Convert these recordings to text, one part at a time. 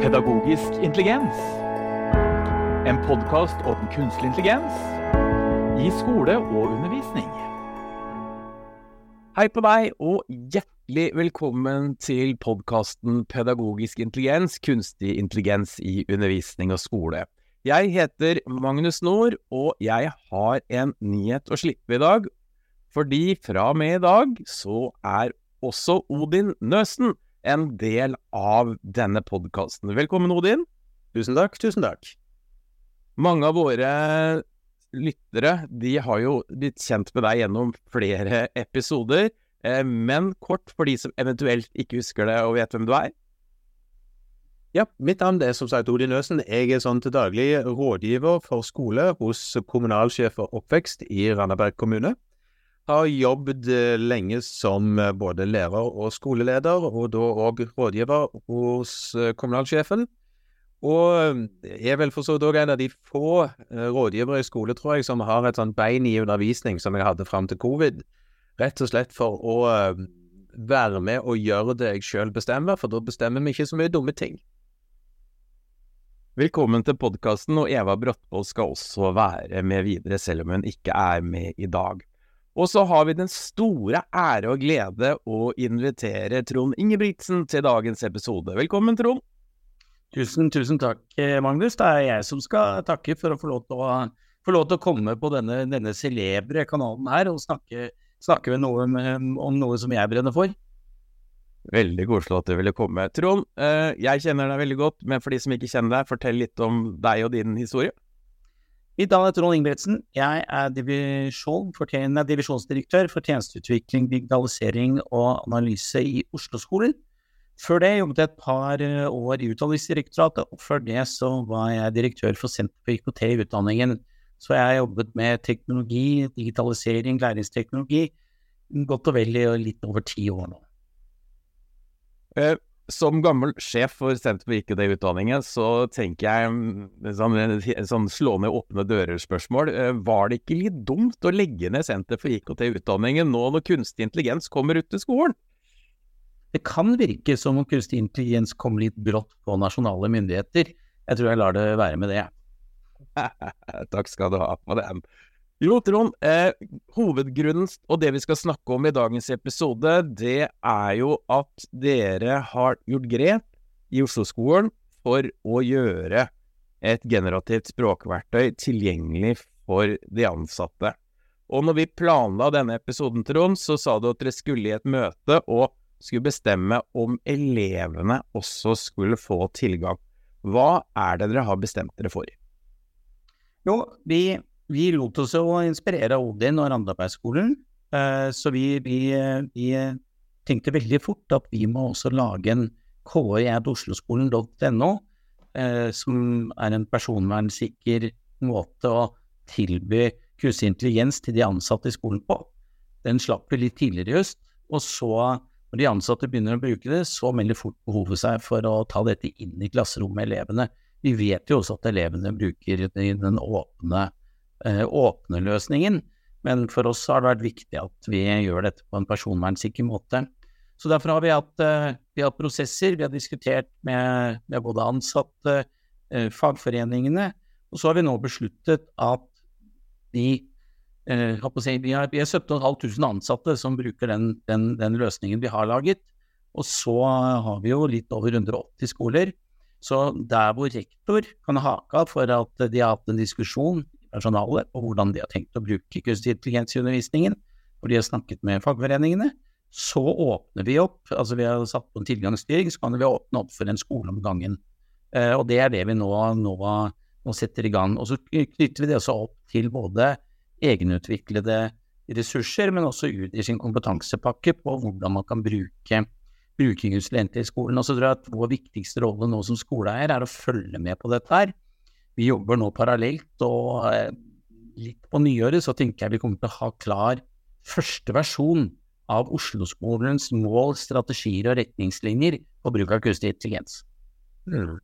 Pedagogisk intelligens. En podkast om kunstig intelligens i skole og undervisning. Hei på deg, og hjertelig velkommen til podkasten Pedagogisk intelligens, kunstig intelligens i undervisning og skole. Jeg heter Magnus Nord, og jeg har en nyhet å slippe i dag. Fordi fra og med i dag så er også Odin Nøsen en del av denne podkasten. Velkommen, Odin. Tusen takk, tusen takk. Mange av våre lyttere de har jo blitt kjent med deg gjennom flere episoder. Eh, men kort for de som eventuelt ikke husker det og vet hvem du er. Ja, mitt navn er som sagt Odin Øsen. Jeg er sånn til daglig rådgiver for skole hos kommunalsjef for oppvekst i Randaberg kommune. Har jobbet eh, lenge som eh, både lærer og skoleleder, og da òg rådgiver hos kommunalsjefen. Og er vel for så vidt òg en av de få rådgivere i skole, tror jeg, som har et sånt bein i undervisning som jeg hadde fram til covid. Rett og slett for å være med og gjøre det jeg sjøl bestemmer, for da bestemmer vi ikke så mye dumme ting. Velkommen til podkasten, og Eva Bråttvold skal også være med videre, selv om hun ikke er med i dag. Og så har vi den store ære og glede å invitere Trond Ingebrigtsen til dagens episode. Velkommen, Trond. Tusen, tusen takk, Magnus. Det er jeg som skal takke for å få lov til å, lov til å komme på denne, denne celebre kanalen her og snakke, snakke noe med, om noe som jeg brenner for. Veldig koselig at du ville komme. Trond, eh, jeg kjenner deg veldig godt, men for de som ikke kjenner deg, fortell litt om deg og din historie. Mitt navn er Trond Ingebretsen. Jeg er divisjon divisjonsdirektør for tjenesteutvikling, digitalisering og analyse i Oslo-skolen. Før det jobbet jeg et par eh, år i Utdanningsdirektoratet, og før det så var jeg direktør for Senter for IKT i utdanningen. Så jeg har jobbet med teknologi, digitalisering, læringsteknologi godt og vel i litt over ti år nå. Som gammel sjef for Senter for IKT-utdanningen, så tenker jeg sånn, sånn slående åpne dører-spørsmål. Eh, var det ikke litt dumt å legge ned Senter for IKT-utdanningen nå når kunstig intelligens kommer ut til skolen? Det kan virke som om kunstig intelligens kommer litt brått på nasjonale myndigheter. Jeg tror jeg lar det være med det. Takk skal du ha på den. Jo, Trond. Eh, hovedgrunnen og det vi skal snakke om i dagens episode, det er jo at dere har gjort grep i Oslo-skolen for å gjøre et generativt språkverktøy tilgjengelig for de ansatte. Og når vi planla denne episoden, Trond, så sa du at dere skulle i et møte og skulle bestemme om elevene også skulle få tilgang. Hva er det dere har bestemt dere for? Jo, vi vi lot oss jo inspirere av Odin og Randabergskolen, eh, så vi, vi, vi, tenkte veldig fort at vi må også lage en ki.osloskolen.no, eh, som er en personvernsikker måte å tilby kunstig intelligens til de ansatte i skolen på. Den slapp vi litt tidligere i høst, og så, når de ansatte begynner å bruke det, så melder fort behovet seg for å ta dette inn i klasserommet med elevene. Vi vet jo også at elevene bruker den åpne åpne løsningen. Men for oss har det vært viktig at vi gjør dette på en personvernsikker måte. Så derfor har vi hatt, eh, vi hatt prosesser, vi har diskutert med, med både ansatte, eh, fagforeningene, og så har vi nå besluttet at de si, vi har, vi har 17 500 ansatte som bruker den, den, den, løsningen vi har laget. Og så har vi jo litt over 180 skoler. Så der hvor rektor kan hake av for at de har hatt en diskusjon personalet og hvordan de har tenkt å bruke kunstig intelligens i undervisningen, hvor de har snakket med fagforeningene. Så åpner vi opp, altså vi har satt på en tilgangsstyring, så kan vi åpne opp for en skole om gangen. Eh, og det er det vi nå, nå, nå, setter i gang. Og så knytter vi det også opp til både egenutviklede ressurser, men også ut i sin kompetansepakke på hvordan man kan bruke bruke konsulenter i skolen. Og så tror jeg at vår viktigste rolle nå som skoleeier er å følge med på dette her vi jobber nå parallelt, og eh, litt på nyåret så tenker jeg vi kommer til å ha klar første versjon av Oslo-skolens mål, strategier og retningslinjer for bruk av kunstig intelligens. Mm.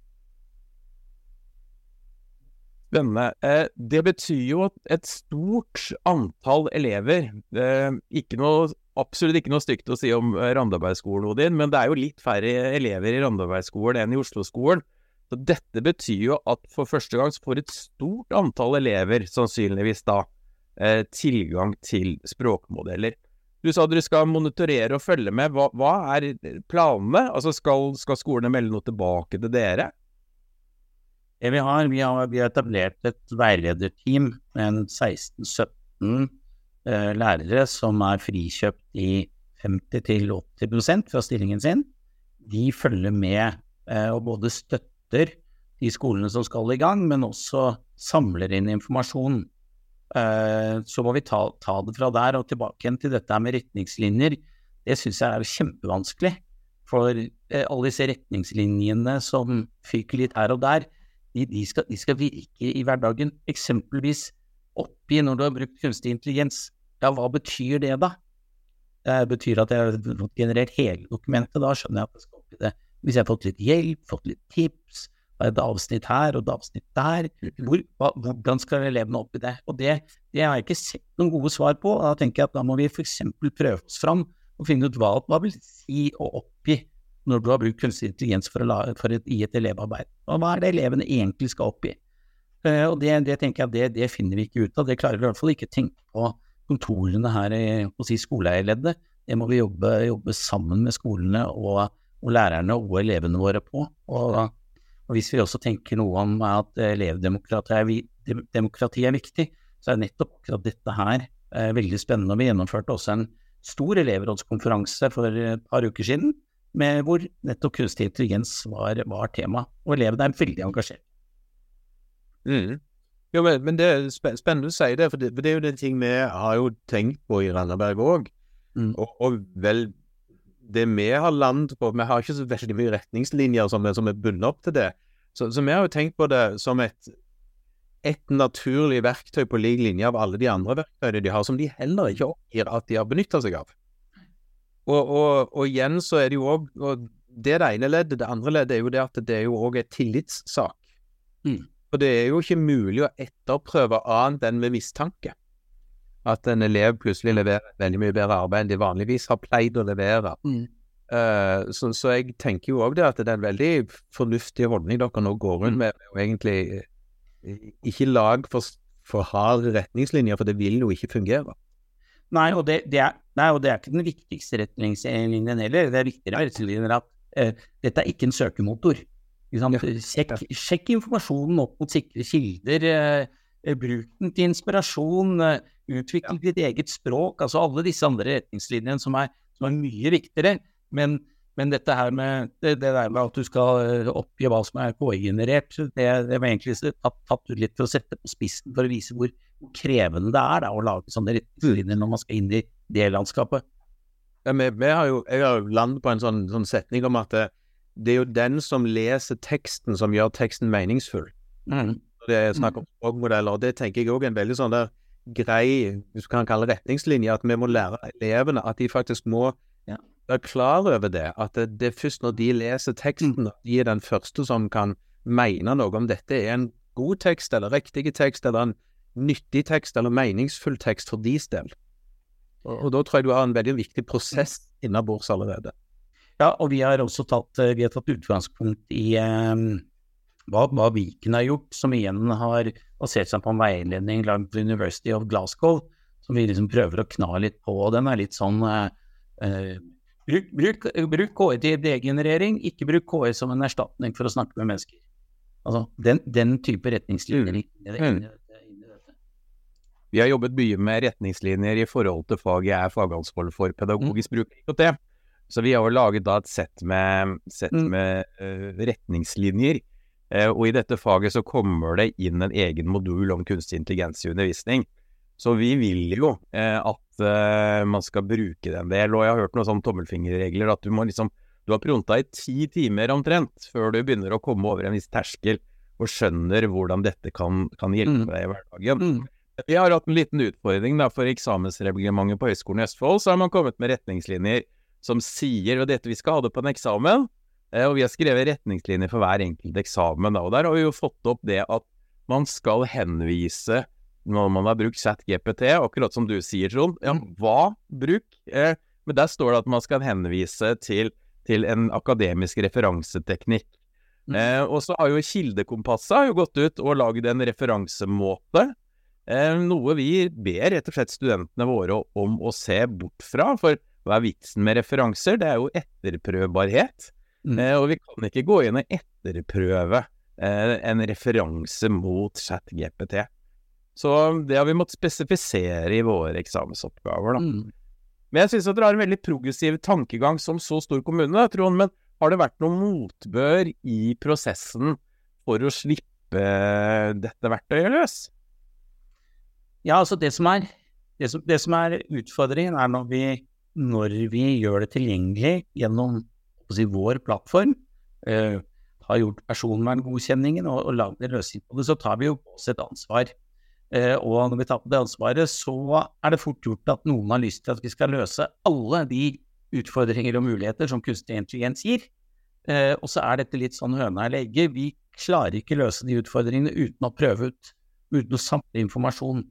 Spennende. Eh, det betyr jo at et stort antall elever. Ikke noe, absolutt ikke noe stygt å si om Randabergskolen, Odin, men det er jo litt færre elever i Randabergskolen enn i Oslo-skolen. Så dette betyr jo at for første gang så får et stort antall elever, sannsynligvis da, eh, tilgang til språkmodeller. Du sa dere skal monitorere og følge med. Hva, hva er planene? Altså skal, skal, skolene melde noe tilbake til dere? Det vi har, vi har, vi har etablert et veilederteam med 16-17 eh, lærere som er frikjøpt i 50-80% fra stillingen sin. De følger med eh, og både støtter de skolene som skal i gang, men også samler inn informasjon. Eh, så må vi ta, ta, det fra der og tilbake igjen til dette med retningslinjer. Det syns jeg er kjempevanskelig. For eh, alle disse retningslinjene som fyker litt her og der, de, de, skal, de skal virke i hverdagen. Eksempelvis oppgi når du har brukt kunstig intelligens. Ja, hva betyr det da? Det betyr at jeg har generert hele dokumentet. Da skjønner jeg at jeg skal oppgi det. Hvis jeg har fått litt hjelp, fått litt tips, et avsnitt her og et avsnitt der, hvor, hva, hvordan skal elevene oppi det? Og det, det, har jeg ikke sett noen gode svar på. Da tenker jeg at da må vi f.eks. prøve oss fram og finne ut hva, hva vil si å oppgi når du har brukt kunstig intelligens for, la, for et, i et elevarbeid. Og hva er det elevene egentlig skal oppgi? Uh, og det, det, tenker jeg det, det, finner vi ikke ut av. Det klarer vi i hvert fall ikke å tenke på kontorene her i si, skoleeierleddet. Det må vi jobbe, jobbe, sammen med skolene og, og, lærerne og elevene våre på. Og, og, hvis vi også tenker noe om at elevdemokrati er, demokrati er viktig, så er nettopp akkurat dette her eh, veldig spennende. Og Vi gjennomførte også en stor elevrådskonferanse for et par uker siden, med hvor nettopp kunstig intelligens var, var tema. Og elevene er veldig engasjert. Mm. Jo, men, men, det er spennende å si det, for det, for det er jo den ting vi har jo tenkt på i Randaberg òg. Mm. Og, og, vel, det vi har landet på Vi har ikke så veldig mye retningslinjer som, som er bundet opp til det. Så, så, vi har jo tenkt på det som et, et naturlig verktøy på lik linje av alle de andre verktøyene de har, som de heller ikke oppgir at de har benytta seg av. Og, og, og, igjen så er det jo òg Det er det ene leddet. Det andre leddet er jo det at det er jo òg et tillitssak. Mm. Og det er jo ikke mulig å etterprøve annet enn med mistanke. At en elev plutselig leverer veldig mye bedre arbeid enn de vanligvis har pleid å levere. Mm. Uh, så, så, jeg tenker jo òg det at det er en veldig fornuftig holdning dere nå går rundt mm. med, og egentlig uh, ikke lag for, for harde retningslinjer, for det vil jo ikke fungere. Nei, og det, det, er, nei, og det er, ikke den viktigste retningslinjen heller. Det er viktigere retningslinjer at uh, dette er ikke en søkemotor. Sjekk, sjekk, informasjonen opp mot sikre kilder. Eh, eh, bruk den til inspirasjon. Eh, utvikle ditt eget språk. Altså alle disse andre retningslinjene som er, som er mye viktigere. Men, men dette her med det, det, der med at du skal oppgi hva som er KI-generert, det, det, var egentlig tatt, tatt ut litt for å sette på spissen for å vise hvor, krevende det er da, å lage sånne retningslinjer når man skal inn i det landskapet. Ja, vi, vi har jo, jeg har landet på en sånn, sånn setning om at det er jo den som leser teksten, som gjør teksten meningsfull. Mm. Det er snakk om mm. språkmodeller, det tenker jeg òg er en veldig sånn der grei, hvis du kan kalle retningslinje, at vi må lære elevene at de faktisk må ja. være klar over det. At det, det, er først når de leser teksten, at de er den første som kan mene noe om dette er en god tekst, eller riktig tekst, eller en nyttig tekst, eller meningsfull tekst for deres del. Og, og da tror jeg du har en veldig viktig prosess innabords allerede. Ja, og vi har også tatt, vi har tatt utgangspunkt i eh, hva, hva, Viken har gjort, som igjen har basert seg på en veiledning lagd på University of Glasgow, som vi liksom prøver å kna litt på. Den er litt sånn eh, eh bruk, bruk, bruk, KI til degenerering, ikke bruk KI som en erstatning for å snakke med mennesker. Altså, den, den type retningslinjer. Mm. Vi har jobbet mye med retningslinjer i forhold til faget jeg er fagansvarlig for pedagogisk mm. bruk av IKT. Så vi har jo laget da et sett med, sett mm. med uh, retningslinjer. Uh, og i dette faget så kommer det inn en egen modul om kunstig intelligens i undervisning. Så vi vil jo uh, at man skal bruke den del. Og jeg har hørt noen sånne tommelfingerregler at du må liksom Du har pronta i ti timer omtrent før du begynner å komme over en viss terskel og skjønner hvordan dette kan, kan hjelpe mm. deg i hverdagen. Mm. Vi har hatt en liten utfordring da, for eksamensreglementet på Høgskolen i Østfold. Så har man kommet med retningslinjer som sier og dette vi skal ha det på en eksamen. Eh, og vi har skrevet retningslinjer for hver enkelt eksamen. Og der har vi jo fått opp det at man skal henvise når man har brukt chat-GPT, akkurat som du sier, Trond. Ja, mm. hva bruk? Eh, men der står det at man skal henvise til, til en akademisk referanseteknikk. Mm. Eh, og så har jo Kildekompasset har jo gått ut og lagd en referansemåte. Eh, noe vi ber rett og slett studentene våre om å se bort fra. For hva er vitsen med referanser? Det er jo etterprøvbarhet. Mm. Eh, og vi kan ikke gå inn og etterprøve eh, en referanse mot ChatGPT. Så det har vi måttet spesifisere i våre eksamensoppgaver, da. Mm. Men jeg syns at dere har en veldig progressiv tankegang som så stor kommune, Trond. Men har det vært noe motbør i prosessen for å slippe dette verktøyet løs? Ja, altså det som er, det som, det som er utfordringen, er når vi, når vi gjør det tilgjengelig gjennom si, vår plattform, eh, har gjort personverngodkjenningen og, og lagd en løsning på det, så tar vi jo på oss et ansvar. Eh, og når vi tar på det ansvaret, så er det fort gjort at noen har lyst til at vi skal løse alle de utfordringer og muligheter som kunstig intelligens gir. Eh, og så er dette litt sånn høna eller egget. Vi klarer ikke løse de utfordringene uten å prøve ut, uten å samle informasjon.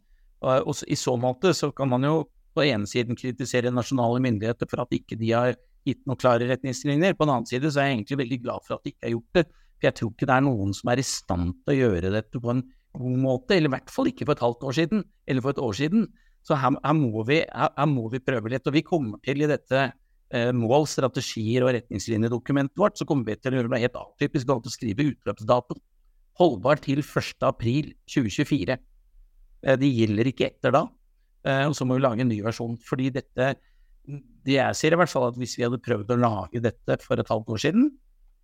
Og, og så, I så måte så kan man jo på ene siden kritisere nasjonale myndigheter for at ikke de har gitt noen klare retningslinjer. På den annen side så er jeg egentlig veldig glad for at de ikke har gjort det. For jeg tror ikke det er noen som er i stand til å gjøre dette på en god måte, eller i hvert fall ikke for et halvt år siden, eller for et år siden. Så her, her, må, vi, her, her må, vi, prøve litt. Og vi kommer til i dette eh, mål, strategier og retningslinjedokumentet vårt, så kommer vi til å gjøre det helt atypisk å skrive utløpsdato. Holdbar til 1.4.2024. Eh, det gjelder ikke etter da. Eh, og så må vi lage en ny versjon. Fordi dette det Jeg sier, i hvert fall at hvis vi hadde prøvd å lage dette for et halvt år siden,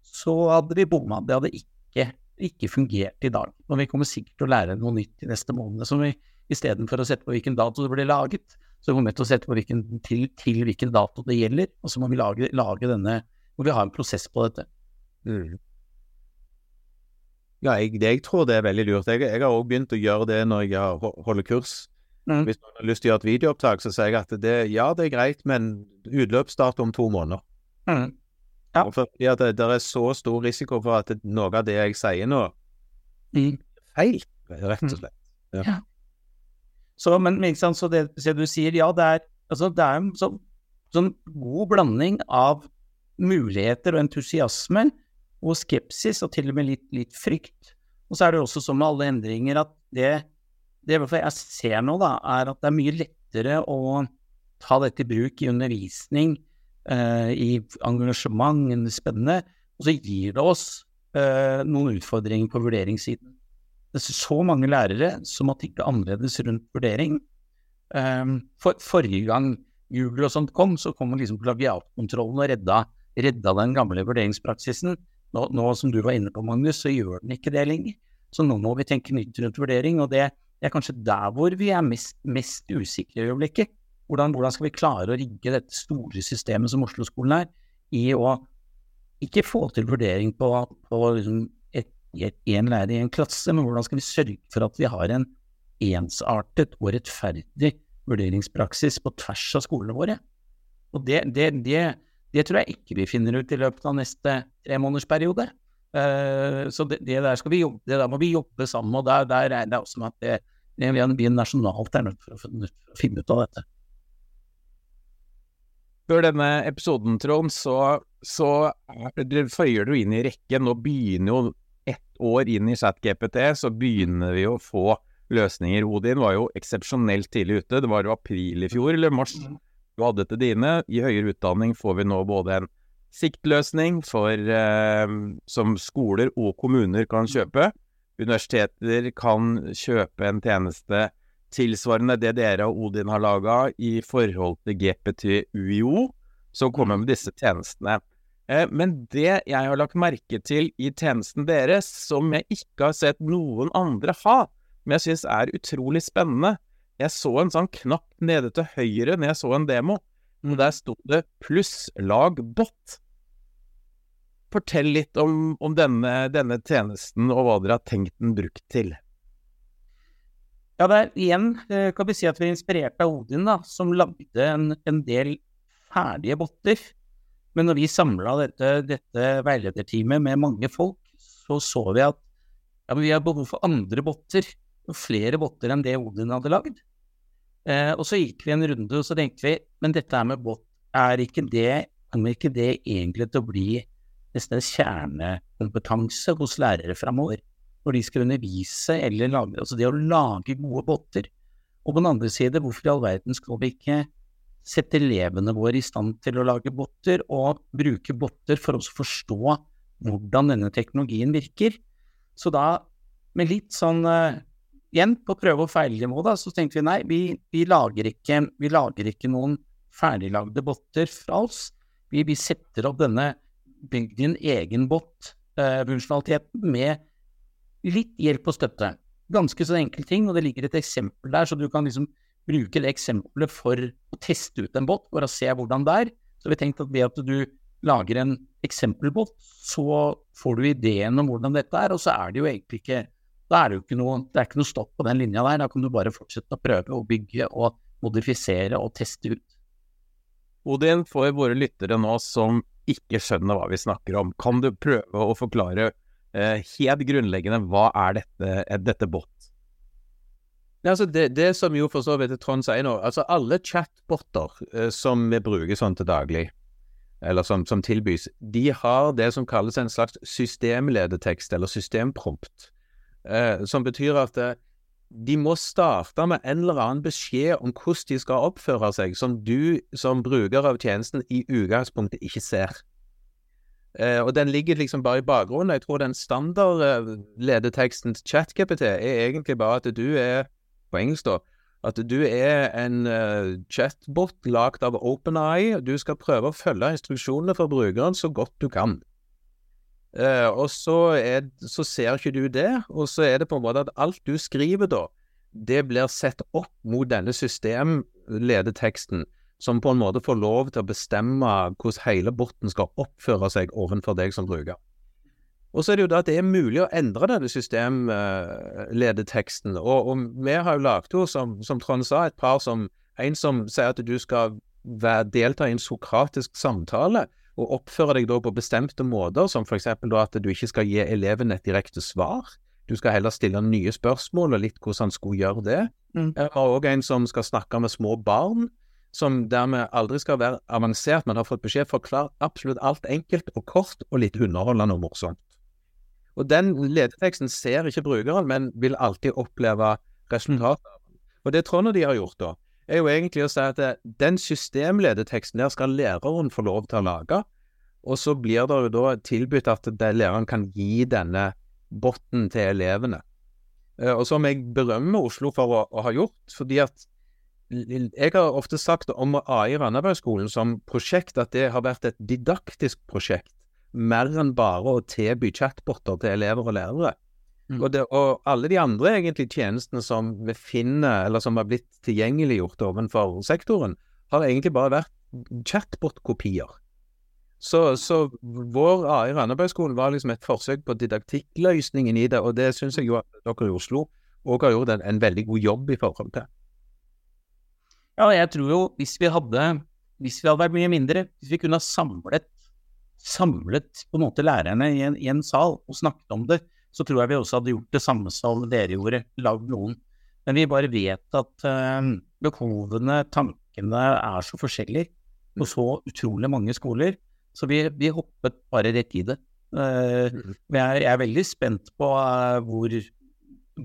så hadde vi bomma. Det hadde ikke ikke fungert i dag. Og vi kommer sikkert til å lære noe nytt i neste måned. Så vi istedenfor å sette på hvilken dato det ble laget, så kommer vi til å sette på hvilken, til, til, hvilken dato det gjelder, og så må vi lage, lage denne Må vi ha en prosess på dette. Mm. Ja, jeg, jeg, tror det er veldig lurt. Jeg, jeg har òg begynt å gjøre det når jeg holder kurs. Mm. Hvis noen har lyst til å gjøre et videoopptak, så sier jeg at det, ja, det er greit, men utløpsdato om to måneder. Mm. Ja. Fordi at det, det, er så stor risiko for at noe av det jeg sier nå, mm. feil, rett og slett. Ja. ja. Så, men, sant, så det, så du sier, ja, det er, altså, det er en så, sånn god blanding av muligheter og entusiasme og skepsis, og til og med litt, litt frykt. Og så er det også som med alle endringer at det, det jeg ser nå, da, er at det er mye lettere å ta dette i bruk i undervisning eh, i engasjement, spennende, og så gir det oss eh, noen utfordringer på vurderingssiden. Det er så mange lærere som har tenkt annerledes rundt vurdering. Eh, for, forrige gang Google og sånt kom, så kom liksom plagiatkontrollen og redda, redda den gamle vurderingspraksisen. Nå, nå, som du var inne på, Magnus, så gjør den ikke det lenger. Så nå må vi tenke nytt rundt vurdering, og det er kanskje der hvor vi er mest, mest usikre i øyeblikket. Hvordan, hvordan, skal vi klare å rigge dette store systemet som Oslo-skolen er, i å ikke få til vurdering på, på liksom én lærer i en klasse, men hvordan skal vi sørge for at vi har en ensartet og rettferdig vurderingspraksis på tvers av skolene våre? Og det, det, det, det tror jeg ikke vi finner ut i løpet av neste tremånedersperiode. Uh, så det, der skal vi jobbe, det der må vi jobbe sammen, og der, der er det også med at det, vi nasjonalt er nødt for å finne ut av dette. Før denne episoden, Trond, så, så er, føyer du inn i rekken. Nå begynner jo ett år inn i ChatGPT, så begynner vi å få løsninger. Odin var jo eksepsjonelt tidlig ute. Det var jo april i fjor, eller mars, mm. du hadde til dine. I høyere utdanning får vi nå både en siktløsning for, eh, som skoler og kommuner kan kjøpe. Universiteter kan kjøpe en tjeneste tilsvarende det dere og Odin har laga i forhold til GPT-UiO, som kommer med disse tjenestene. Eh, men det jeg har lagt merke til i tjenesten deres, som jeg ikke har sett noen andre ha, men jeg syns er utrolig spennende Jeg så en sånn knapp nede til høyre når jeg så en demo, og der sto det bot'. Fortell litt om, om denne, denne tjenesten, og hva dere har tenkt den brukt til. Ja, det er igjen eh, kan vi si at vi er inspirert av Odin, da, som lagde en, en del ferdige botter. Men når vi samla dette, dette veilederteamet med mange folk, så så vi at ja, vi har behov for andre botter. Flere botter enn det Odin hadde lagd. Eh, og så gikk vi en runde, og så tenkte vi men dette her med bot, er ikke det, kommer ikke det egentlig til å bli nesten en kjernekompetanse hos lærere framover. Når de skal undervise eller lage Altså det å lage gode botter. Og på den andre side, hvorfor i all verden skal vi ikke sette elevene våre i stand til å lage botter, og bruke botter for å forstå hvordan denne teknologien virker? Så da, med litt sånn uh, igjen på prøve- og feil-nivå, da, så tenkte vi nei, vi, vi, lager ikke, vi, lager ikke, noen ferdiglagde botter fra oss. Vi, vi setter opp denne bygd din egen bot-funksjonaliteten uh, med litt hjelp og støtte. Ganske så enkel ting, og det ligger et eksempel der, så du kan liksom bruke det eksempelet for å teste ut en bot, for å se hvordan det er. Så vi tenkte at ved at du lager en eksempelbot, så får du ideen om hvordan dette er, og så er det jo egentlig ikke da er det jo ikke noe, det er ikke noe stopp på den linja der. Da kan du bare fortsette å prøve å bygge og modifisere og teste ut. Odin, for våre lyttere nå som ikke skjønner hva vi snakker om, kan du prøve å forklare eh, helt grunnleggende hva er dette, er dette bot? Ja, altså det, det, som jo for så vidt Trond sier nå, altså alle chatboter eh, som vi bruker sånn til daglig, eller som, som, tilbys, de har det som kalles en slags systemledetekst, eller systemprompt. Eh, som betyr at eh, de må starte med en eller annen beskjed om hvordan de skal oppføre seg, som du som bruker av tjenesten i utgangspunktet ikke ser. Eh, og den ligger liksom bare i bakgrunnen. Jeg tror den standardledeteksten til ChatGPT er egentlig bare at du er, på engelsk da, at du er en uh, chatbot lagd av OpenEye. Du skal prøve å følge instruksjonene for brukeren så godt du kan. Uh, og så, er, så, ser ikke du det, og så er det på en måte at alt du skriver da, det blir sett opp mot denne systemledeteksten, som på en måte får lov til å bestemme hvordan hele botten skal oppføre seg overfor deg som bruker. Og så er det jo da at det er mulig å endre denne systemledeteksten, og, og vi har jo laget jo, som, som Trond sa, et par som En som sier at du skal være, delta i en sokratisk samtale, og oppføre deg da på bestemte måter, som f.eks. at du ikke skal gi eleven et direkte svar. Du skal heller stille nye spørsmål, og litt hvordan han skulle gjøre det. Mm. Jeg har òg en som skal snakke med små barn, som dermed aldri skal være avansert, men har fått beskjed forklar absolutt alt enkelt og kort og litt underholdende og morsomt. Og den ledeteksten ser ikke brukeren, men vil alltid oppleve resultatet. Og det Trond og de har gjort da, er jo egentlig å si at den systemledeteksten der skal læreren få lov til å lage, og så blir det jo da tilbudt at læreren kan gi denne botten til elevene. Eh, og som jeg berømmer Oslo for å, å ha gjort, fordi at jeg har ofte sagt om AI Randabergskolen som prosjekt at det har vært et didaktisk prosjekt, mer enn bare å tilby chatboter til elever og lærere. Mm. Og, det, og, alle de andre egentlig tjenestene som vi finner, eller som har blitt tilgjengeliggjort overfor sektoren, har egentlig bare vært chatbot-kopier. Så, så, vår AI Randabergskolen var liksom et forsøk på didaktikkløsningen i det, og det syns jeg jo at dere i Oslo òg har gjort en, en, veldig god jobb i forhold til. Ja, jeg tror jo hvis vi hadde hvis vi hadde vært mye mindre, hvis vi kunne ha samlet, samlet på en måte lærerne i en, i en sal og snakket om det, så tror jeg vi også hadde gjort det samme som dere gjorde, lagd noen. Men vi bare vet at uh, behovene, tankene, er så forskjellige på så utrolig mange skoler. Så vi, vi hoppet bare rett i det. Uh, jeg, er, veldig spent på uh, hvor,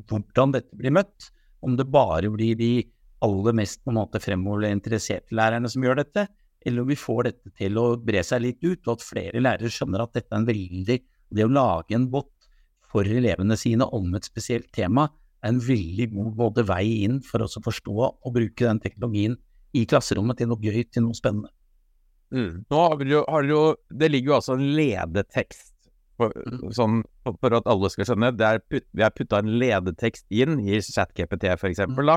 hvordan dette blir møtt. Om det bare blir de aller mest på en måte fremover interesserte lærerne som gjør dette, eller om vi får dette til å bre seg litt ut, og at flere lærere skjønner at dette er en veldig Det å lage en bot for elevene sine om et spesielt tema, er en veldig god både vei inn for å forstå og bruke den teknologien i klasserommet til noe gøy, til noe spennende. Mm. Nå har jo, har jo, Det ligger jo altså en ledetekst, for, mm. sånn, for at alle skal skjønne. Put, vi har putta en ledetekst inn i ChatGPT for eksempel, da,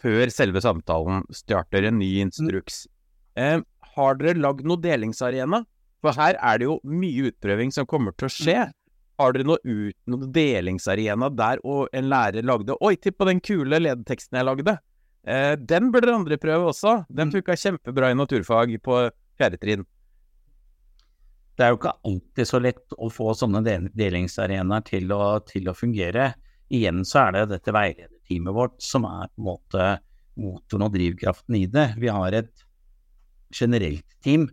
før selve samtalen starter en ny instruks. Eh, har dere lagd noe delingsarena? For her er det jo mye utprøving som kommer til å skje. Har dere noe ut, noen delingsarena der og en lærer lagde Oi, tipp på den kule ledeteksten jeg lagde. Eh, den bør dere andre prøve også. Den mm. funka kjempebra i naturfag på fjerde trinn. Det er jo ikke alltid så lett å få sånne delingsarenaer til, til, å fungere. Igjen så er det dette veilederteamet vårt som er på en måte motoren og drivkraften i det. Vi har et generelt team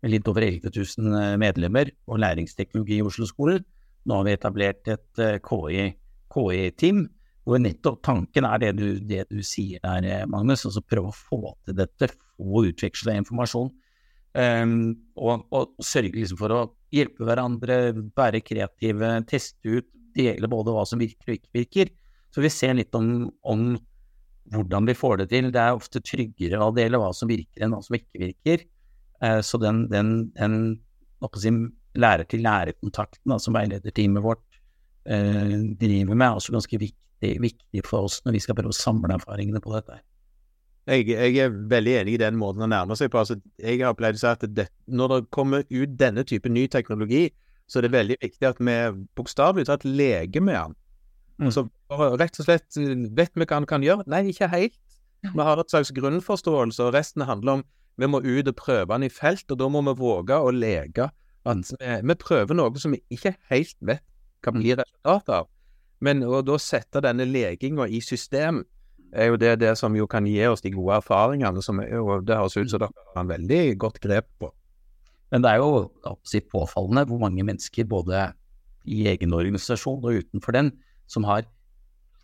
med litt over 11 000 eh, medlemmer og læringsteknologi i Oslo-skolen. Nå har vi etablert et KI-team, KI hvor nettopp tanken er det du, det du sier der, Magnus. Altså prøve å få til dette, få utveksle informasjon. Um, og, og, sørge liksom for å hjelpe hverandre, være kreative, teste ut, dele både hva som virker og ikke virker. Så vi ser litt om, om hvordan vi får det til. Det er ofte tryggere å dele hva som virker enn hva som ikke virker. Uh, så den, den, den si, lærer-til-lærer-kontakten altså veilederteamet vårt eh, driver med, er også ganske viktig, viktig, for oss når vi skal prøve å samle erfaringene på dette. Jeg, jeg, er veldig enig i den måten å nærme seg på. Altså, jeg har pleid å si at det, når det kommer ut denne type ny teknologi, så er det veldig viktig at vi bokstavelig talt leker med den. Mm. Altså, rett og slett Vet vi hva den kan gjøre? Nei, ikke helt. Vi har et slags grunnforståelse, og resten handler om vi må ut og prøve den i felt, og da må vi våge å leke. At vi, prøver noe som vi ikke helt vet hva blir resultatet av. Men å da sette denne leginga i system, er jo det, det som jo kan gi oss de gode erfaringene, som jo, det høres ut som dere har en veldig godt grep på. Men det er jo si, påfallende hvor mange mennesker, både i egen organisasjon og utenfor den, som har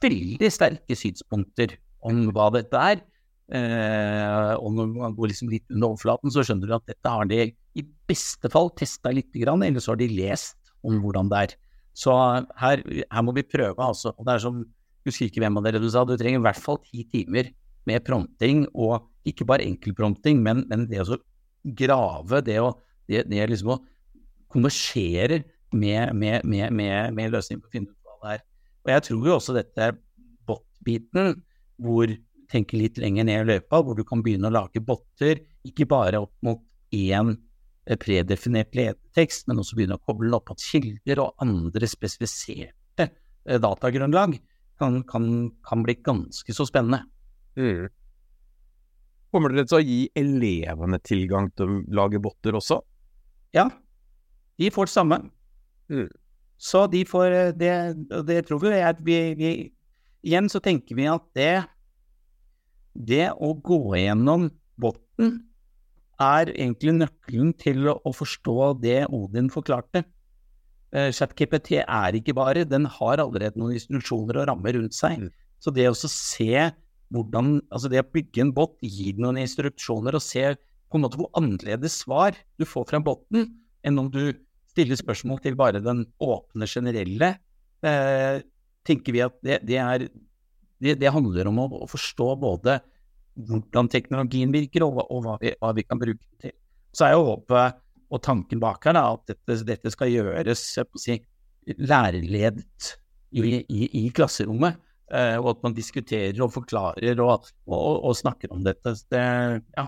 veldig sterke synspunkter om hva dette er. Eh, og når man går liksom litt under overflaten, så skjønner du at dette har de i beste fall testa litt, grann, eller så har de lest om hvordan det er. Så her, her må vi prøve, altså. Og det er som husker ikke hvem av dere du sa, du trenger i hvert fall ti timer med prompting, og ikke bare enkeltprompting, men, men det å grave, det å det, det liksom å konversere med, med, med, med, med løsningen på å finne ut hva det er. Og jeg tror jo også dette bot-biten, hvor tenker litt lenger ned i løypa, hvor du kan begynne å lage botter, ikke bare opp mot én predefinert ledetekst, men også begynne å koble opp mot kilder og andre spesifiserte eh, datagrunnlag kan, kan, kan bli ganske så spennende. Mm. Kommer dere til å gi elevene tilgang til å lage botter også? Ja, de får det samme. Mm. Så de får eh, det, det tror vi er at vi, vi, Igjen så tenker vi at det Det å gå gjennom botten er egentlig nøkkelen til å forstå det Odin forklarte. Uh, ChatGPT er ikke bare, den har allerede noen instruksjoner og rammer rundt seg. Mm. Så det å se hvordan Altså det å bygge en bot, gi den noen instruksjoner og se på en måte hvor annerledes svar du får fra båten, enn om du stiller spørsmål til bare den åpne, generelle, uh, tenker vi at det, det er det, det, handler om å, å, forstå både hvordan teknologien virker, og, og hva, vi, hva, vi, kan bruke den til. Så er jo håpet og tanken bak her da, at dette, dette, skal gjøres si, lærerledet i, i, i klasserommet. Eh, og at man diskuterer og forklarer og, og, og snakker om dette. Det, ja.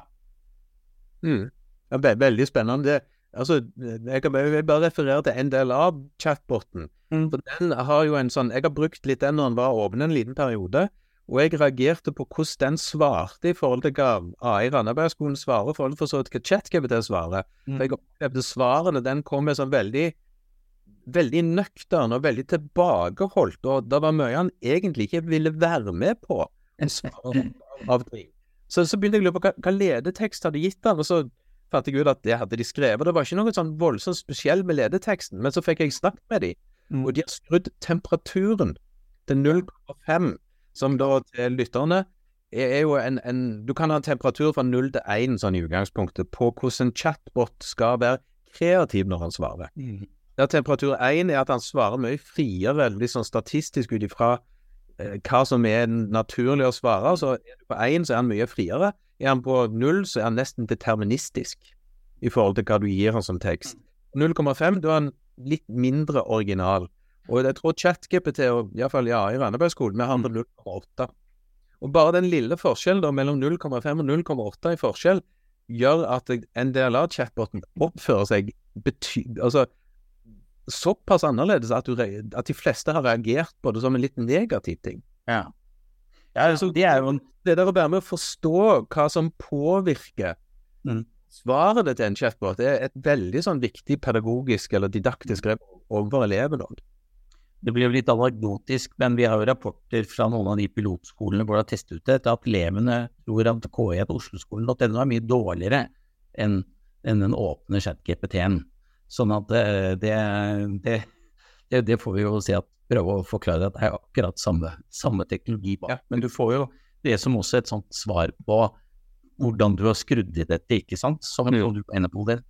Mm. ja veldig spennende. Det, altså, jeg kan bare, bare referere til en del av chatboten. Mm. For den har jo en sånn Jeg har brukt litt den når den var åpen en liten periode. Og jeg reagerte på hvordan den svarte i forhold til hva AI Randabergskolen svarer, i forhold til for så vidt hva ChatGPT svarer. Mm. For jeg opplevde svarene den kom med sånn veldig veldig nøktern og veldig tilbakeholdt, og det var mye han egentlig ikke ville være med på. av ting. Så, så begynte jeg å lure på hva, hva ledetekst hadde gitt han, og så fant jeg ut at det hadde de skrevet. Det var ikke noe sånn voldsomt spesielt med ledeteksten, men så fikk jeg snakket med dem, mm. og de har skrudd temperaturen til 0,5 som da til lytterne er jo en, en, Du kan ha en temperatur fra null til én sånn i utgangspunktet på hvordan en chatbot skal være kreativ når han svarer. Mm. Der temperatur én er at han svarer mye friere, veldig sånn statistisk ut ifra eh, hva som er naturlig å svare. Så på én, så er han mye friere. Er han på null, så er han nesten deterministisk i forhold til hva du gir han som tekst. 0,5, da er han litt mindre original. Og jeg tror ChatGPT, og iallfall ja, i Randabergskolen, vi handler 0,8. Og bare den lille forskjellen da, mellom 0,5 og 0,8 i forskjell gjør at en del av chatboten oppfører seg bety altså, såpass annerledes at, du, at, de fleste har reagert på det som en litt negativ ting. Ja. ja altså, det er jo Det der å være med å forstå hva som påvirker mm. svaret til en chatbot, det er et veldig sånn viktig pedagogisk eller didaktisk grep overfor eleven òg. Det blir jo litt anekdotisk, men vi har jo rapporter fra noen av de pilotskolene hvor det har testet ut det, at elevene tror at KI at osloskolen.no er mye dårligere enn enn den åpne chat-GPT-en. Sånn at det, det, det, det, får vi jo si at prøve å forklare at det er akkurat samme, samme teknologi bak. Ja. Men du får jo det som også et sånt svar på hvordan du har skrudd i dette, ikke sant, som mm. du er inne på det.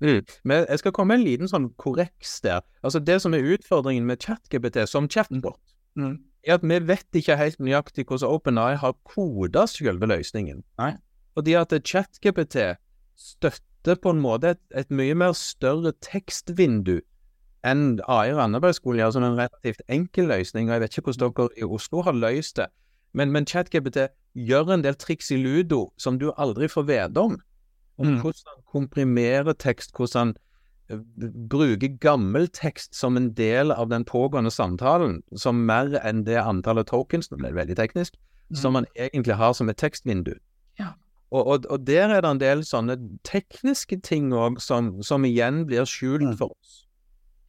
Mm. Men jeg skal komme med en liten sånn korreks der. Altså Det som er utfordringen med ChatGPT som chatbot, mm. er at vi vet ikke helt nøyaktig hvordan OpenAI har koda selve løsningen. Nei. Fordi at ChatGPT støtter på en måte et, et mye mer større tekstvindu enn AI Randabergskolen gjør, som en relativt enkel løsning. og Jeg vet ikke hvordan dere i Oslo har løst det. Men, men ChatGPT gjør en del triks i ludo som du aldri får vite om. Om mm. hvordan han komprimerer tekst, hvordan han eh, bruker gammel tekst som en del av den pågående samtalen, som mer enn det antallet tokens, det ble veldig teknisk, mm. som man egentlig har som et tekstvindu. Ja. Og, og, og, der er det en del sånne tekniske ting òg som, som, igjen blir skjult mm. for oss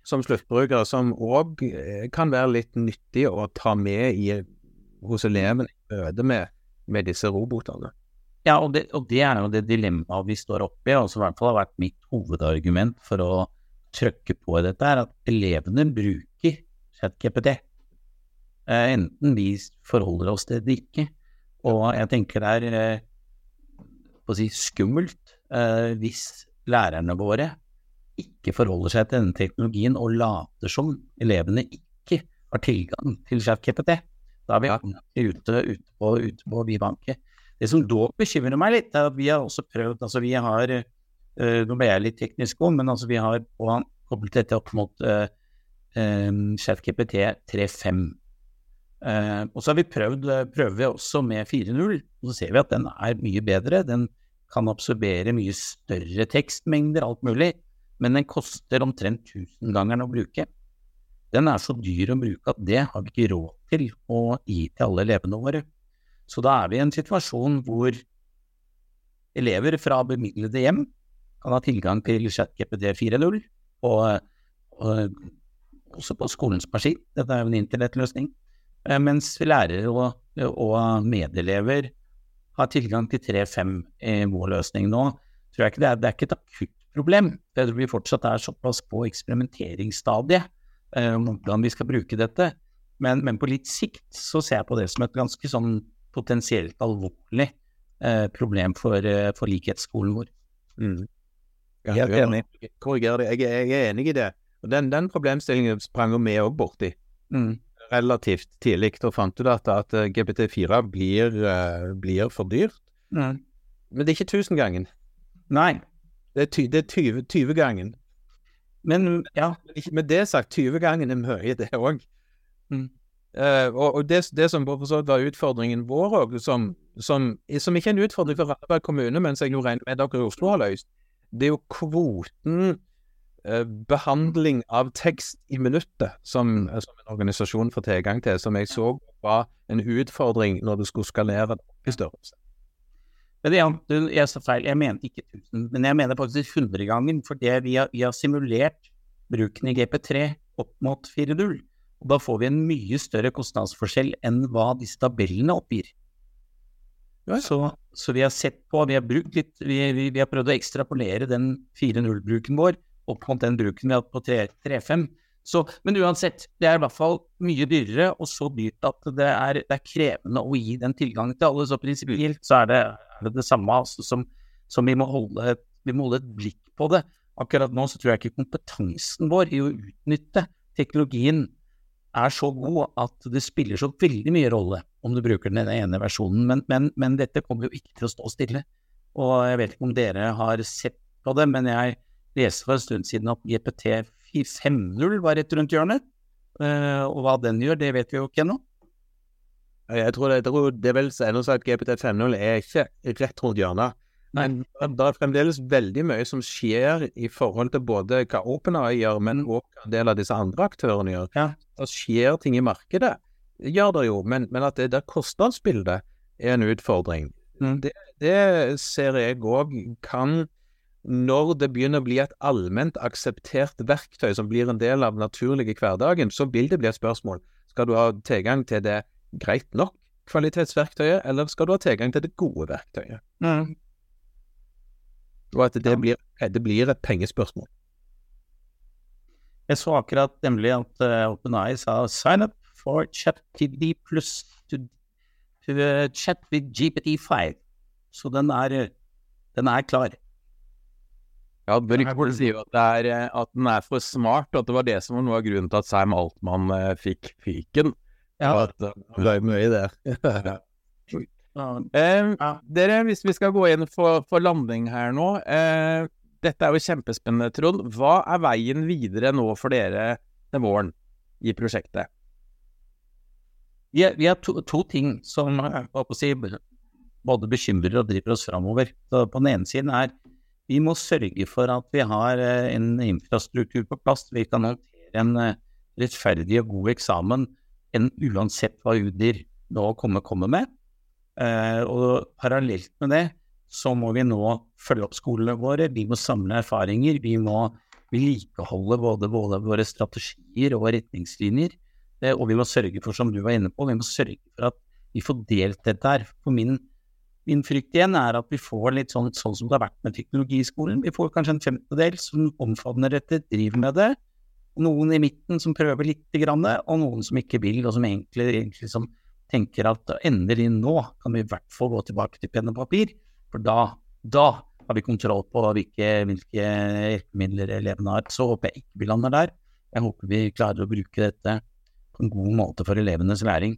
som sluttbrukere, som òg eh, kan være litt nyttig å ta med i hos elevene i møte med, med, disse robotene. Ja, og det, og det, er jo det dilemmaet vi står oppe i, og som i hvert fall har vært mitt hovedargument for å trykke på i dette, er at elevene bruker ChatGPT. Eh, enten vi forholder oss til det ikke. Og jeg tenker det er eh, si, skummelt eh, hvis lærerne våre ikke forholder seg til denne teknologien og later som elevene ikke har tilgang til ChatGPT. Da er vi ute, ute, på, ute på Vivanke. Det som dog bekymrer meg litt, er at vi har også prøvd altså vi har, øh, Nå ble jeg litt teknisk om, men altså vi har koblet dette opp mot øh, ChatGPT 3.5. Uh, og så har vi prøvd, prøver vi også med 4.0, og så ser vi at den er mye bedre. Den kan absorbere mye større tekstmengder, alt mulig, men den koster omtrent tusengangeren å bruke. Den er så dyr å bruke at det har vi ikke råd til å gi til alle elevene våre. Så da er vi i en situasjon hvor elever fra bemidlede hjem kan ha tilgang til ChatGPD 4.0, og, og, også på skolens maskin. Dette er jo en internettløsning. Eh, mens lærere og, og medelever har tilgang til 3.5 i vår løsning nå. Tror jeg ikke det, er, det er ikke et akutt problem. Det tror vi fortsatt er såpass på eksperimenteringsstadiet om hvordan vi skal bruke dette. Men, men, på litt sikt så ser jeg på det som et ganske sånn potensielt alvorlig eh, problem for, eh, for, likhetsskolen vår. Mm. Jeg er enig. Korriger det. Jeg, jeg, er enig i det. Og Den, den problemstillingen sprang vi òg borti mm. relativt tidlig. Da fant du at, at eh, GPT4 blir, uh, blir for dyrt. Mm. Men det er ikke tusengangen. Nei. Det er, ty, det er 20-gangen. Men ja. Med det sagt, 20-gangen er mye, det òg. Mm. Uh, og, og det, det, som var utfordringen vår òg, som, som, som, ikke er en utfordring for Randaberg kommune, men som jeg regner med dere i Oslo har løst, det er jo kvoten uh, behandling av tekst i minuttet som, mm. som, en organisasjon får tilgang til, som jeg så var en utfordring når du skulle skalere i størrelse. Men det, jeg sa feil, jeg mente ikke 1000, men jeg mener faktisk 100 ganger, for det vi har, vi har simulert bruken i GP3 opp mot 4.0. Og da får vi en mye større kostnadsforskjell enn hva disse tabellene oppgir. Ja. Så, så, vi har sett på, vi har brukt litt, vi, vi, vi har prøvd å ekstrapolere den 4.0-bruken vår opp mot den bruken vi har hatt på 3.5. Men uansett, det er i hvert fall mye dyrere, og så dyrt at det er, det er krevende å gi den tilgangen til alle. Så prinsipielt så er det er det, det samme altså, som, som vi, må holde, vi må holde et blikk på det. Akkurat nå så tror jeg ikke kompetansen vår i å utnytte teknologien er så god at det spiller så veldig mye rolle om du bruker den ene versjonen, men, men, men, dette kommer jo ikke til å stå stille. Og jeg vet ikke om dere har sett på det, men jeg leste for en stund siden at GPT 5.0 var rett rundt hjørnet. Uh, og hva den gjør, det vet vi jo ikke ennå. Jeg tror det, det er vel ennå sagt at GPT 5.0 er ikke rett rundt hjørnet. Men det er fremdeles veldig mye som skjer i forhold til både hva OpenAI gjør, men òg hva en del av disse andre aktørene gjør. Ja. Det skjer ting i markedet, det gjør det jo, men, men at det der kostnadsbildet er en utfordring, mm. det, det, ser jeg òg kan når det begynner å bli et allment akseptert verktøy som blir en del av den naturlige hverdagen, så vil det bli et spørsmål. Skal du ha tilgang til det greit nok kvalitetsverktøyet, eller skal du ha tilgang til det gode verktøyet? Mm. Og at det blir, det blir et pengespørsmål. Jeg så akkurat nemlig at uh, OpenEye sa 'sign up for ChatGPT pluss to, to uh, chat with GPT5'. Så den er, den er klar. Ja, Ryktene sier jo at, det er, at den er for smart, og at det var det som var noe av grunnen til at Sam Altmann uh, fikk fyken. Ja. At, uh, Det er mye der. Eh, Ja. Dere, hvis vi skal gå inn for, for landing her nå eh, Dette er jo kjempespennende, Trond. Hva er veien videre nå for dere til våren i prosjektet? Vi, har, vi har to, to ting som på å si, både bekymrer og driver oss framover. Så På den ene siden er vi må sørge for at vi har eh, en infrastruktur på plass. Vi kan håndtere en eh, rettferdig og god eksamen enn uansett hva UDIR nå kommer, kommer med. Eh, og parallelt med det så må vi nå følge opp skolene våre. Vi må samle erfaringer. Vi må vedlikeholde både, både våre strategier og retningslinjer. Eh, og vi må sørge for, som du var inne på, vi må sørge for at vi får delt dette her. For min, min frykt igjen er at vi får litt sånn, sånn som det har vært med teknologiskolen. Vi får kanskje en femtedel som omfavner dette, driver med det. Noen i midten som prøver lite grann, og noen som ikke vil, og som egentlig, egentlig som tenker at endelig nå kan vi i hvert fall gå tilbake til penn og papir, for da, da har vi kontroll på hvilke, hvilke hjelpemidler elevene har. Så håper jeg ikke vi lander der. Jeg håper vi klarer å bruke dette på en god måte for elevenes læring.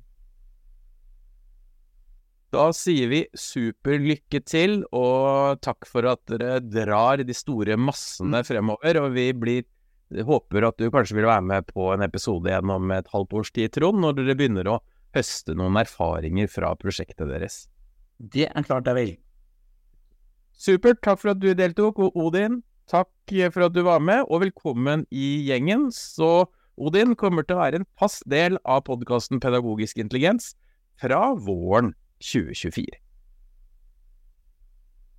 Da sier vi super lykke til, og takk for at dere drar de store massene fremover. Og vi blir, håper at du kanskje vil være med på en episode igjen om et halvt års tid, Trond, når dere begynner å høste noen erfaringer fra prosjektet deres. Det er klart jeg vil. Supert. Takk for at du deltok. Og Odin, takk for at du var med, og velkommen i gjengen. Så Odin kommer til å være en fast del av podkasten Pedagogisk intelligens fra våren 2024.